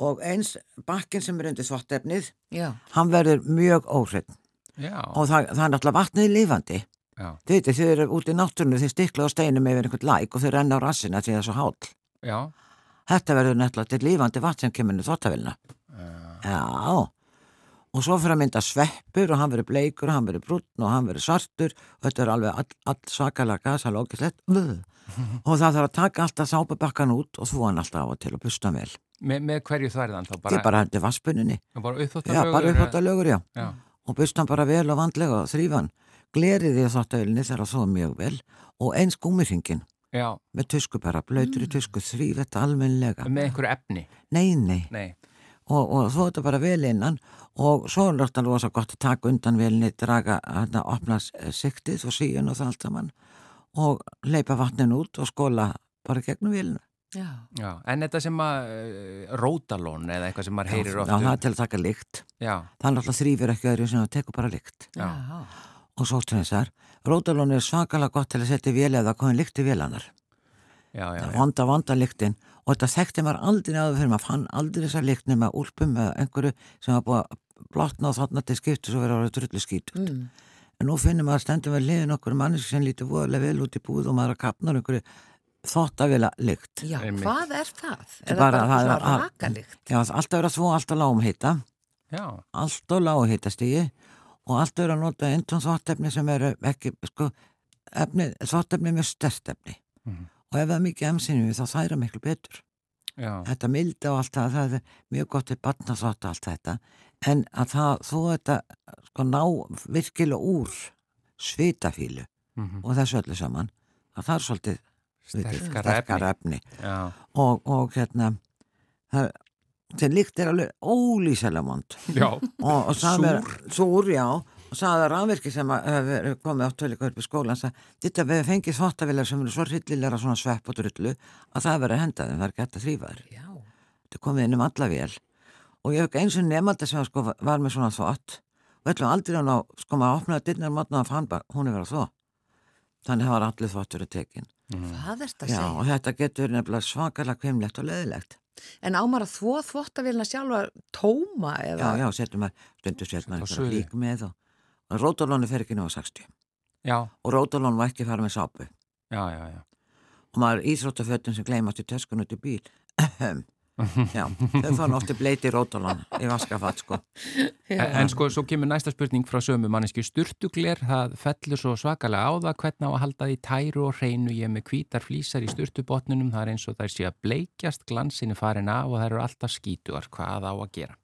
C: og eins bakkin sem er undir þvottefnið,
B: Já,
C: hann verður mjög óhreinn.
D: Já,
C: og það, það er náttúrulega vatnið lifandi.
D: já,
C: Þið veitir, þið eru út í náttúrunu, þið stikla á steinum yfir einhvern læk og þið renna á rassina því það er svo hál.
D: já,
C: Þetta verður náttúrulega til lífandi vatn sem kemur inn í þvottavélina. Já, og svo fyrir að mynda sveppur og hann verður bleikur og hann verður brúnn og hann verður svartur. Og þetta er alveg all, all svakalega gasalókislegt og það þarf að taka alltaf sápabakkan út og þú hann alltaf á og til og hann vel.
D: Me, með hverju þværðan þá?
C: Bara, Þið bara hendur vasspunninni,
D: bara
C: já,
D: uppþvottalögur
C: bara upp á lögur, já,
D: Já,
C: og busta hann bara vel og vandlega og þrýfa hann. Glerið í þvottavélinni þarf að þóða mjög vel og eins gúmirhingin
D: já,
C: með tusku bara, blöytur í tusku, þrýf þetta almennilega.
D: með einhverju efni?
C: Nei, nei,
D: Nei,
C: og, og þú þetta bara vel innan og svo er þetta rosa gott að taka undan velni, draga hérna, opna s- siktið og síun og það allt saman og leipa vatnin út og skóla bara gegnum velina.
B: já,
D: já, en þetta sem að uh, rótalón eða eitthvað sem maður heyrir
C: Já,
D: oft
C: það
D: um
C: er til að taka lykt.
D: Já,
C: Það er náttúrulega þrýfur ekki öðru sem það tekur bara lykt.
B: já,
C: Og svo strensar, rótalón er svakalega gott til að setja í vél eða komin lykt í vélanar.
D: Já, já, já.
C: Vonda, vonda lyktin og þetta þekkti maður aldrei áður fyrir maður fann aldrei þessar lykt nema úlpum eða einhverju sem var búið að blotna og þarna til skiptu svo verið að vera drullu skýt.
B: mm,
C: En nú finnum maður að stendur við liðin okkur manneski sem lítið voðalega vel út í búð og maður að kapna einhverju þóttavila lykt.
B: já,
D: Einmitt.
B: hvað er það? Er
C: Bara-
B: það bara
C: það er
B: svona
C: að-
B: rakalikt?
C: Já, alltaf verið að þvó alltaf lágum heita,
D: já.
C: alltaf lágum heitastígi og alltaf verið að nota eintón þvóttefni sem eru ekki, sko, efni, þvóttefni með stert efni. Og ef það er mikið emsinu þá þæra miklu betur.
D: Já,
C: Þetta milda og allt það, það er mjög gott til barnaþvótt allt þetta. En að það, þú þetta, sko, ná virkilega úr svitafílu
D: mhm.
C: og þessu öllu saman, að það er svolítið vitið,
D: sterkara efni.
C: og, og hérna það, það líkt er alveg ólýsælega mond
D: já,
C: og, og það er súr, já. og sagði að rafvirki sem að hefur komið átt til ykkur upp í skólan þetta við fengið þvottavilar sem eru svo hryllilega svona svepp og drullu að það verður að henda þeim, það er gett að þrýfa þér
B: Já.
C: þetta komið inn um alla vel og ég hef ekki eins og nefnda sem sko, var með svona þvott. Og ætlum aldrei hann á sko maður opnaði dyrnar mótna og fann bara hún er verið að þvó þannig að var allir þvottur að tekin
B: Hvað er þetta að
C: Já,
B: segja?
C: og þetta getur nefnilega svakalega kvimlegt og leðilegt
B: En ámar að þvó þvottavélina sjálfa tóma
C: Já,
B: eða?
C: já, setjum að að rótalónu fer ekki á 60
D: Já,
C: og rótalónu var ekki fara með sápu.
D: Já, já, já.
C: og maður íþróttafötun sem gleymast í töskun út í bíl. Já, þau fann ofti bleiti rótalón í vaskafatt sko.
D: En, en sko, svo kemur næsta spurning frá sömu mannesku sturtugler, það fellur svo svakalega á það hvernig á að halda því tæru og hreinu. Ég með hvítar flýsar í sturtubotnunum, það er eins og þær sé að bleikjast glansinni farin af og þær eru alltaf skítuar, hvað á að gera?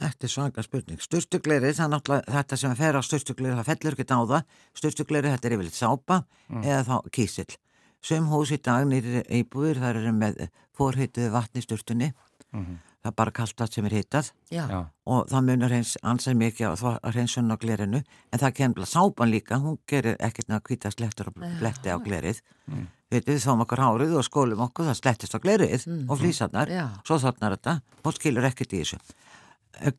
C: Þetta er svaka spurning. Sturstugleiri, það er náttúrulega þetta sem fer á sturstugleiri, það fellur ekki á það. Sturstugleiri, þetta er yfirleitt sápa eða þá kísill. Sum hús í dag nýri íbúður, það eru með fórhituðu vatni sturtunni. Það er bara kaltast sem er hitað
B: Já.
D: Já,
C: og það munur hreins ansið mikið á þva- hreinsun á glerinu. En það kemur sápan líka, hún gerir ekkert að hvita slettur og bletti á glerið. Mm. Við þáum okkur hárið og skólum okkur, það slettist á glerið og flýsarnar. Svo þarnar þetta og skilur ekkert í þessu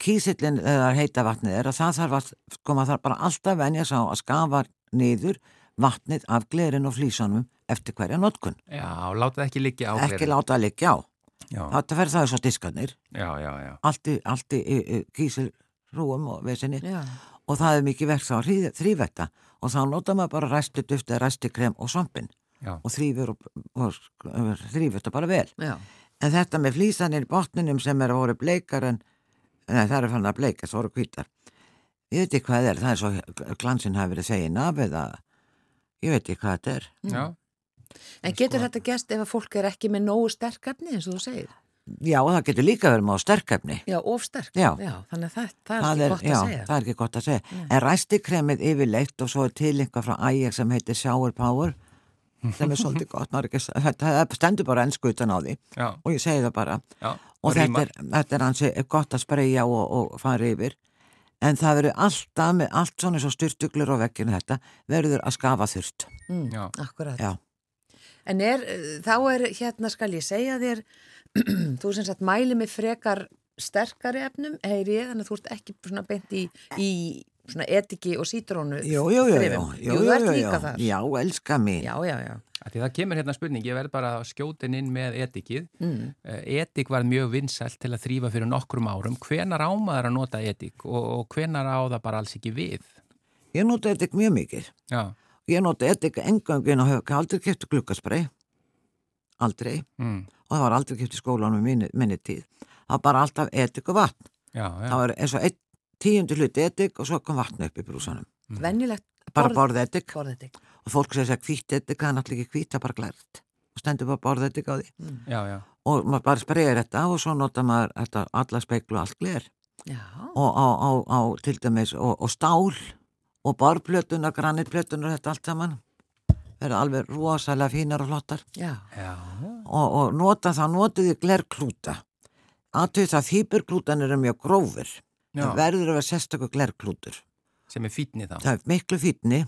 C: kísillin eða heita vatnið er að það þarf að sko maður þarf bara alltaf venja sá að skafa niður vatnið af glerin og flýsanum eftir hverja notkun
D: já, láta það ekki liggja á
C: ekki
D: glerinu.
C: láta að liggja á
D: Já,
C: þetta fer það svo diskarnir
D: já, já, já.
C: allt í, allt í, í, í kísilrúum og vesinni
B: Já.
C: og það er mikið verk þá að þrý- þrífetta og þá nota maður bara ræstu duft eða ræstu krem og svampin
D: Já.
C: og þrýfur og, og, og þrýfur þetta bara vel
B: Já.
C: En þetta með flýsanir í botninum sem er að voru bleikar en nei, það er fann að bleika, það voru hvítar. Ég veit ekki hvað það er, það er svo glansinn hafi verið þegin af eða ég veit ekki hvað þetta er.
D: já.
B: En getur þetta gæst ef að fólk er ekki með nógu sterk efni eins og þú segir?
C: Já, og það getur líka verið með sterkefni.
B: Já, of sterk.
C: Já.
B: þannig að það, það er ekki gott
C: já,
B: að segja.
C: það er ekki gott að segja. En ræstikremið yfirleitt og svo er til einhvað frá ægir sem heitir Shower Power sem er svolítið gott, þetta það stendur bara ennsku utan á því
D: Já,
C: og ég segi það bara.
D: já.
C: Og þetta er, þetta er hansi gott að spreja og, og fara yfir en það verður alltaf með allt svona svo styrtuglur á vekkinu þetta verður að skafa þurft
B: Mm,
D: Já.
B: Akkurat.
C: já,
B: En er, þá er, hérna skal ég segja þér, þú sem sagt mæli með frekar sterkari efnum, heyri ég, þannig að þú ert ekki svona beint í, í svona etiki og sítrónu.
C: jú, jú, jú, jú, jú, jú, já, elska mín
B: Já, já, já.
D: Af Því það kemur hérna spurning, ég verð bara að skjótin inn með etikið.
B: Mm.
D: Eh, Etik var mjög vinsælt til að þrýfa fyrir nokkrum árum. Hvenar ámaður að nota etik og, og hvenar á það bara alls ekki við?
C: ég nota etik mjög mikið
D: Já,
C: ég nota etik engangin og hef aldrei kæftu glukkaspray aldrei
D: mm.
C: og það var aldrei kæftu skólanum minni, minni tíð það var bara alltaf etik og vatn
D: já, já.
C: það var eins og einn tíundu hluti etik og svo kom vatn upp í brúsanum
B: Venjulegt
C: bara borð etik
B: borðetik.
C: og fólk segir að hvít etik það er náttúrulega ekki hvít, það er bara glært og stendur bara borð etik á því
D: já, já.
C: og maður bara spreyir þetta og svo nota maður þetta alla speiklu og allt gler
B: Já.
C: og á, á, á til dæmis og, og stál og barplötunar, granitplötunar þetta allt saman verður alveg rosalega fínar og flottar
B: Já.
D: Já,
C: og, og nota það, notiði glerklúta aðtöð það fýburklútan eru mjög grófur
D: Já.
C: Það verður að vera sérstaklega glerklútur
D: sem er fítni þá.
C: það er miklu fýtni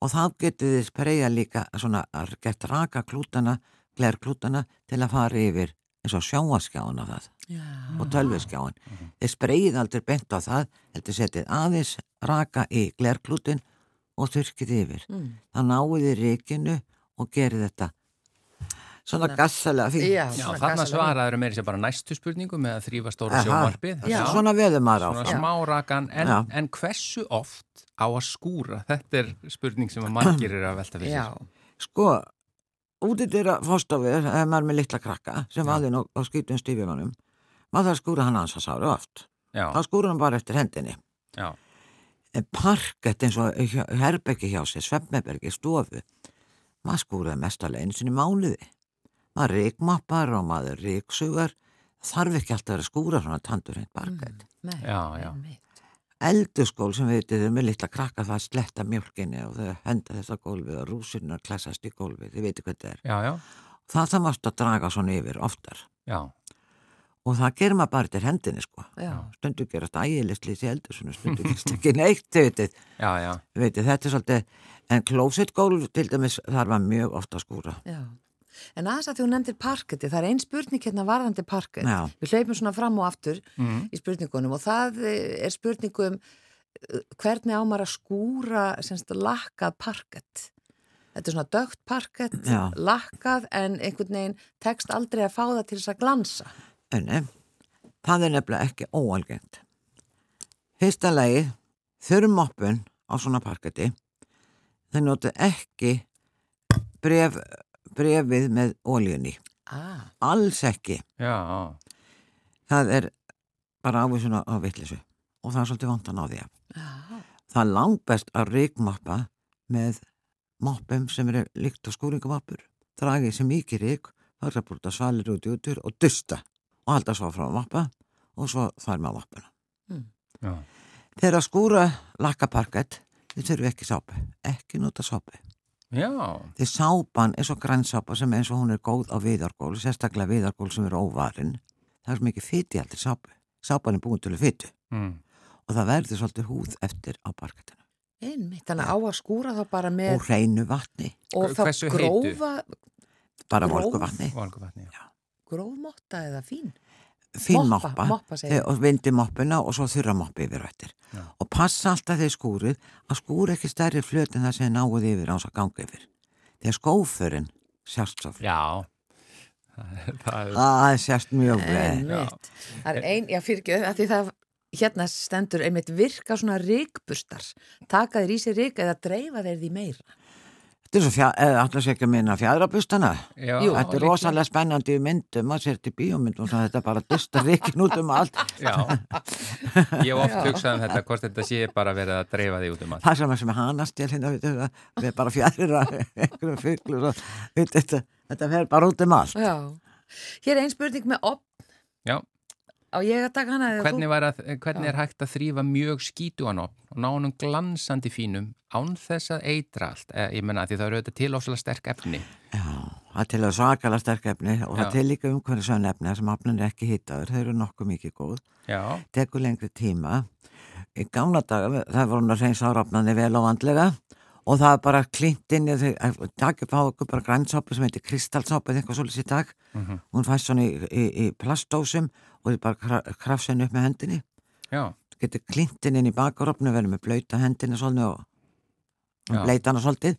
C: og þá getið þið spreyja líka svona að geta raka klútana glerklútana til að fara yfir eins og sjáaskjána það
B: Já.
C: og tölviskjáin. Þið spreyið aldrei bent á það, heldur setið aðeins raka í glerklútin og þurkið yfir.
B: Mm.
C: Það náið þið ríkinu og gerið þetta svona gassalega fínt.
B: Já,
D: Já,
B: svona
D: þarna
B: gasalega.
D: svaraður meiri sem bara næstu spurningum með að þrýfa stóra
C: Aha.
D: sjómarpið.
B: Já.
C: Svona veður maður
D: Svona
C: áfram.
D: smárakan, en, en hversu oft á að skúra? Þetta er spurning sem að margir eru að velta
B: Já.
D: sér.
C: Sko, útið þeirra fórstofið, ef maður er með litla krakka sem
D: Já.
C: vaðin á, á skýtum stífjumannum, maður þarf að skúra hann hans að sára oft.
D: Já,
C: Þá skúra hann bara eftir hendinni.
D: já,
C: En parkett eins og herbeggi hjá sér, svefnmebergi, stofu, maður skúraði mest alveg sinni í mánuði. Maður ríkmappar og maður ríksugar, þarf ekki alltaf að skúra svona.
B: Nei,
D: Já, já.
B: einmitt.
C: Eldurskól sem við veitum með litla krakka það sletta mjölkinni og þau henda þess að gólfið og rúsirnar klessast í gólfið, þið veitir hvað þetta er.
D: já, já,
C: Það það mást að draga svona yfir oftar.
D: já,
C: og það gerir maður bara til hendinni sko
B: Já.
C: stundu gerast lýs í eldur stundu gerast ekki neitt Þið vitið, þetta er svolítið en klósitgól til dæmis þarf að mjög ofta að skúra
B: Já. En aðeins að hún nefndir parketti, það er ein spurning hérna varðandi parkett.
C: Já.
B: Við hleypum svona fram og aftur
D: Mhm.
B: í spurningunum og það eh, er spurningum hvernig ámar að skúra semst lakkað parkett. Þetta er svona dögt parkett,
C: Já.
B: lakkað en einhvern veginn tekst aldrei að fá það til þess að glansa.
C: Önni, það er nefnilega ekki óalgengt. Fyrsta lagi, þurrmoppun á svona parketti, þeir notu ekki bref, brefið með ólíunni.
B: Ah,
C: Alls ekki.
D: já,
C: Það er bara ávísun á vittlisu og það er svolítið vantan á því
B: já,
C: Það er langbest að ríkmoppa með moppum sem eru líkt á skúringamoppur. Dragið sem mikið rík, það er að búrta svalir út í útur og dusta og halda svo frá að moppa og svo þar með moppuna.
D: já,
C: Þegar að skúra lakkaparkett, þið þurfum ekki sápu, ekki nota sápu. Því sápan er svo grænsápa sem eins og hún er góð á viðargól, sérstaklega viðargól sem eru óvarin. Það er svo mikið fytti aldrei sápu. Sápan er búin til að fyttu
D: mm.
C: og það verður svolítið húð eftir á parkettinu.
B: einmitt. Þannig að á að skúra þá bara með
C: Og hreinu vatni,
B: og þá grófa,
C: bara volku vatni.
B: Grófmotta eða fín.
C: Fín
B: Moppa,
C: moppa,
B: moppa,
C: þegar- og vindi moppuna og svo þurra moppi yfir öttir.
D: Já.
C: Og passa alltaf þegar skúrið að skúra ekki stærri flöt en það sem náuð yfir á þess að ganga yfir. Þegar skófurinn sjást svo.
D: Já, það er, það er,
C: Það sést mjög vel.
B: Það er ein, já fyrir ekki, því það hérna stendur einmitt virka svona ríkbustar. Taka þeir í sig rík eða dreifa þeir því meira.
C: Þetta er svo alltaf sé ekki að minna fjadrabustana. Þetta er rosalega spennandi í myndum, maður sér til bíómyndum, svo þetta bara dustar ríkin út um allt.
D: Já, ég hef oft hugsað um þetta, hvort þetta sé bara verið að dreifa því út um allt.
C: Það sem að sem hanastjál hérna, við, við, við bara fjærir að einhverjum fyrklur og þetta, þetta fer bara út um allt.
B: Já. Hér er ein spurning með opn.
D: Já,
B: Á ég að taka hana
D: hvernig, var að, hvernig er hægt að þrýfa mjög skítuan opn og ná honum glansandi fínum án þess að eitra allt? Eh, Ég menna því það eru auðvitað til ofslega sterk efni.
C: Já, það til að svakala sterk efni og það
D: Já.
C: er til líka umhverju svön efni sem er ekki hittaður, þau eru nokkuð mikið góð,
D: Já,
C: tekur lengri tíma. Í gamla daga, það voru að reyns árafnandi vel og vandlega og það er bara klint inn í þau, takk upp á okkur bara grænsápu sem heitir kristalsápu eða eitthvað svolítið í dag.
D: Mhm.
C: Hún fæst svona í, í, í plastósum og þið bara krafsa henni upp með hendinni.
D: já,
C: getur klintin inn í bakarofnu verður með blöyta hendina svolítið og bleita hana svolítið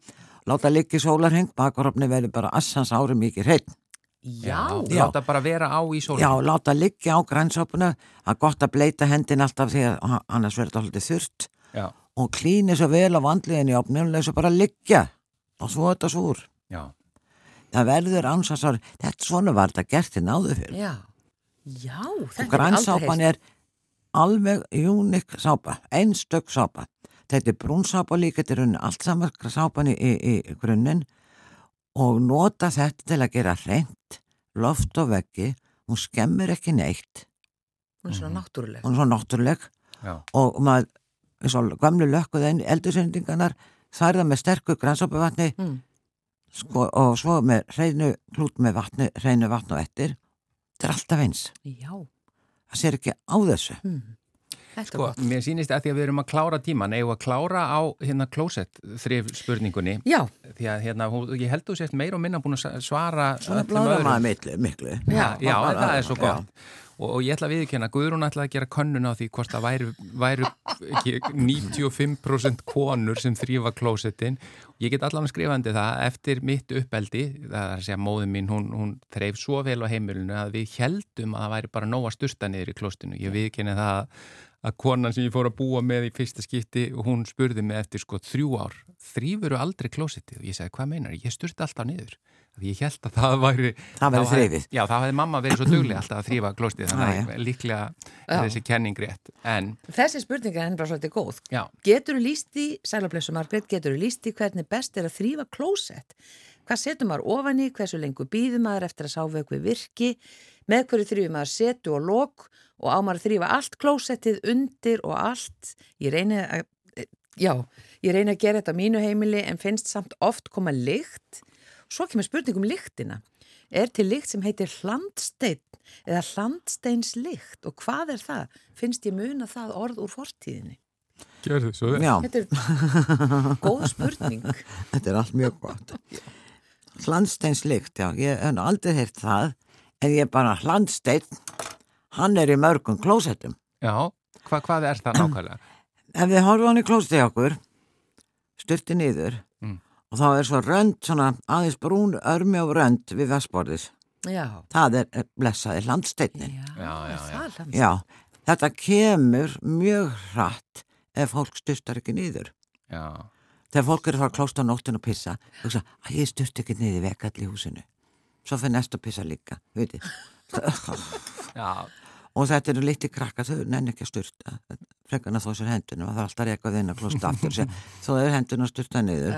C: láta liggi sólarheng, bakarofnu verður bara assans ári mikið hreinn
B: Já.
C: Já.
D: láta bara vera á í sólum.
C: já, láta liggi á grænsápuna það er gott að bleita hendin alltaf því að annars verður þetta haldið þurrt
D: Já,
C: og klíni svo vel á vandliðin í opnum og svo bara liggja. Og svo þetta súr.
D: Já,
C: það verður ansans ári, þetta svona var þetta gert til náðu fyrir.
B: Já. Já,
C: og grænsápan er alveg unik sápa, einstök sápa. Þetta er brúnsápa líka þetta er unni allt saman sápan í, í, í grunninn. Og nota þetta til að gera reynd loft og veggi. Hún skemmir ekki neitt.
B: Hún er svona náttúruleg.
C: hún er svo náttúruleg.
D: Já,
C: og maður, eins og gamlu lökkuð eldursendingarnar þærða með sterku grænsápavatni
B: Mm.
C: sko, og svo með hreinu klút með vatni, hreinu vatn og ettir þetta er alltaf eins
B: Já.
C: það sér ekki á þessu
B: Mm. Þetta
D: Sko,
B: gott.
D: mér sýnist að því að við erum að klára tíman, við að klára á hérna klósett þrif spurningunni
B: Já,
D: því að hérna, hún- ég held þú sért meira og minna búin að svara
C: Svona
D: öðrum.
C: maður miklu.
D: Já, já,
C: bara-
D: það er svo
C: já.
D: gott og, og ég ætla að viðkjanna, Guðrún ætla að gera könnun á því hvort það væri, væri ekki, 95% konur sem þrýfa klósettin ég get allavega skrifandi það eftir mitt uppeldi, það er að segja móðin mín hún, hún þreif svo vel á heimilinu að við heldum að það væri bara nóg að sturta niður í klóstinu, ég viðkjanna það að konan sem ég fór að búa með í fyrsta skipti hún spurði mig eftir sko þrjú ár þrýfuru aldrei klósettið? Og ég sagði hvað meinar, ég sturti alltaf niður því ég held að það væri
C: Það væri þrifið.
D: Já, þá hefði mamma verið svo dugleg alltaf að þrýfa klóstið þannig að líklega er þessi kenning rétt en,
B: þessi spurning er henni bara svolítið góð.
D: já,
B: Getur þú líst í, sælablessu Margrét, getur þú líst í hvernig best er að þrýfa klósett? Hvað setur maður ofan í, hversu lengur býður maður eftir að sávöku virki, með hverju þrýfum maður setu og lok og á maður að þrýfa allt klósettið undir og allt. Ég reyni að, já, ég reyni að gera þetta á mínu heimili en finnst samt oft koma lykt. Svo kemur spurning um lyktina. er til lykt sem heitir hlandsteinn eða hlandsteinslykt og hvað er það? Finnst ég muna það orð úr fortíðinni?
D: Gjörðu svo
C: Já,
B: Þetta er góð spurning.
C: þetta er allt mjög gott. Hlandsteinslykt, já, ég hef aldrei heyrt það, en ég bara hlandstein, hann er í mörgum klósettum.
D: Já, hva, hvað er það nákvæmlega?
C: Ef við horfum hann í klósetti okkur, styrti niður,
D: Mm.
C: Og þá er svo rönd, svona aðeins brún örmi og rönd við vestborðið.
B: Já.
C: Það er blessaði hlandsteinin.
B: Já,
D: Já, já, já.
B: það hlandsteinn.
C: Já, þetta kemur mjög hratt ef fólk styrtar ekki niður.
D: Já,
C: Þegar fólk eru að fara að klósta á nóttin og pissa, þú veist að ég styrt ekki niður vekall í húsinu. Svo fyrir næst að pissa líka, veit ég.
D: já,
C: og þetta eru liti krakka, þau nenni ekki að styrta. Frekarna þó sér hendunum, það er alltaf rekað inn að klósta aftur. Þó er hendun að styrta niður,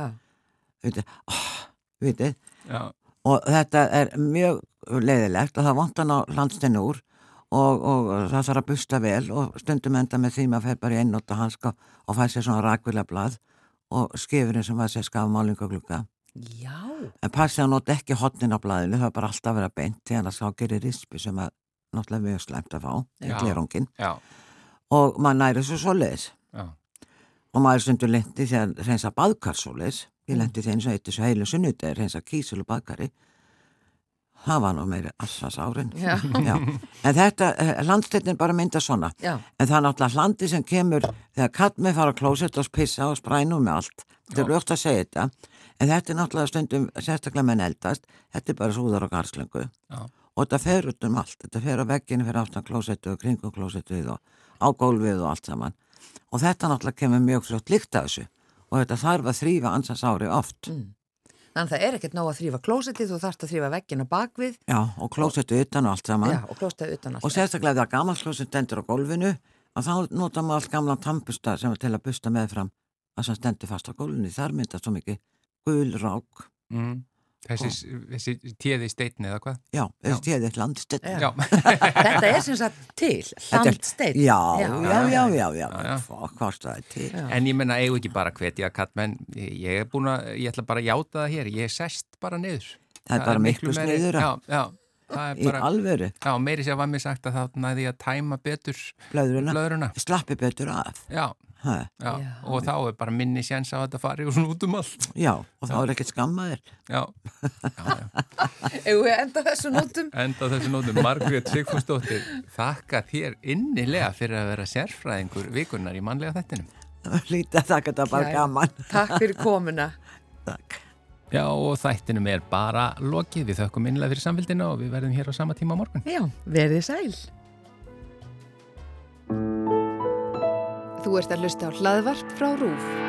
B: Já.
C: veit ég. Oh, veit ég.
D: já,
C: Og þetta er mjög leiðilegt og það vantan á landstinu úr og, og það þarf að busta vel og stundum enda með því maður fer bara í einnóta hanska og fær sér svona rakvilja blað og skifurinn sem var sér skafmálingaglugga.
B: Já.
C: En passið að nota ekki hotnin á blaðinu, það er bara alltaf að vera beint því að það gerir rispi sem að náttúrulega mjög slæmt að fá,
D: Já.
C: glerungin
D: já,
C: og maður næri svo svoleiðis og maður stundur lendi því að reynsa baðkar svoleiðis, ég lendi því eins og eitt þessu heilu sunnudegi, reynsa kísil og baðkari það var nú meiri assas árin
B: Já.
C: en þetta, landstættin bara mynda svona.
B: Já.
C: en það er náttúrulega hlandi sem kemur þegar kattmið fara að klósett og pissa og spræna um allt, þetta er ljótt að segja þetta. En þetta er náttúrulega stundum sérstaklega menn eldast, þetta er bara súðar og garslöngu
D: já,
C: og þetta fer út um allt, þetta fer á vegginu fyrir aftan klósettu og kringum klósettu og á gólfið og allt saman. Og þetta náttúrulega kemur mjög fljótt líkt af þessu og þetta þarf að þrýfa ansans ári oft.
B: Þannig að það er ekkert nóg að þrýfa klósettið, þú þarfst að þrýfa veggin á bakvið
C: já, og klósettu utan og allt saman.
B: Já, og klóstaði utan
C: og
B: alltaf.
C: sérstaklega ef það er gammal klósett endur á gólfinu að þá nota maður allt gamlan tampusta sem er til að busta meðfram að sem stendur fast á gólfinu, þar myndast svo mikið gul rák,
D: mm. Þessi, þessi téði steitni eða hvað?
C: já, þessi tíði
B: Já.
D: Já,
B: Þetta er sem sagt til,
C: er-
B: hlandsteinn.
C: já, já, já, já, já, já,
D: Já, já.
C: Hva- hvort það er til
B: Já.
D: en ég menna eigu ekki bara hvetja kallmenn, ég er búin að, ég ætla bara að játa það hér, ég er sest bara niður.
C: það er bara miklu sniður
D: Já, já, er
C: í alvöru,
D: já, meiri sér var mér sagt að það næði að tæma betur
C: blöðruna
D: blöðruna.
C: slappi betur af
D: Já,
C: ha,
D: já,
B: Já.
D: og þá er bara minni séns á að þetta fari og svona út um allt.
C: já, og þá er ekkert skammaðir
D: Já,
B: enda þessu nótum.
D: Enda þessu nótum, Margrét Sigfúsdóttir, þakka þér innilega fyrir að vera sérfræðingur vikunar í mannlega þettinum.
C: lítið að þakka þetta bara gaman
B: Takk fyrir komuna.
C: Takk.
D: Já, og þættinum er bara lokið. Við þökkum innlega fyrir samfélgina og við verðum hér á sama tíma á morgun.
B: Já, verðið sæl.
E: Þú ert að hlusta á hlaðvarp frá RÚF.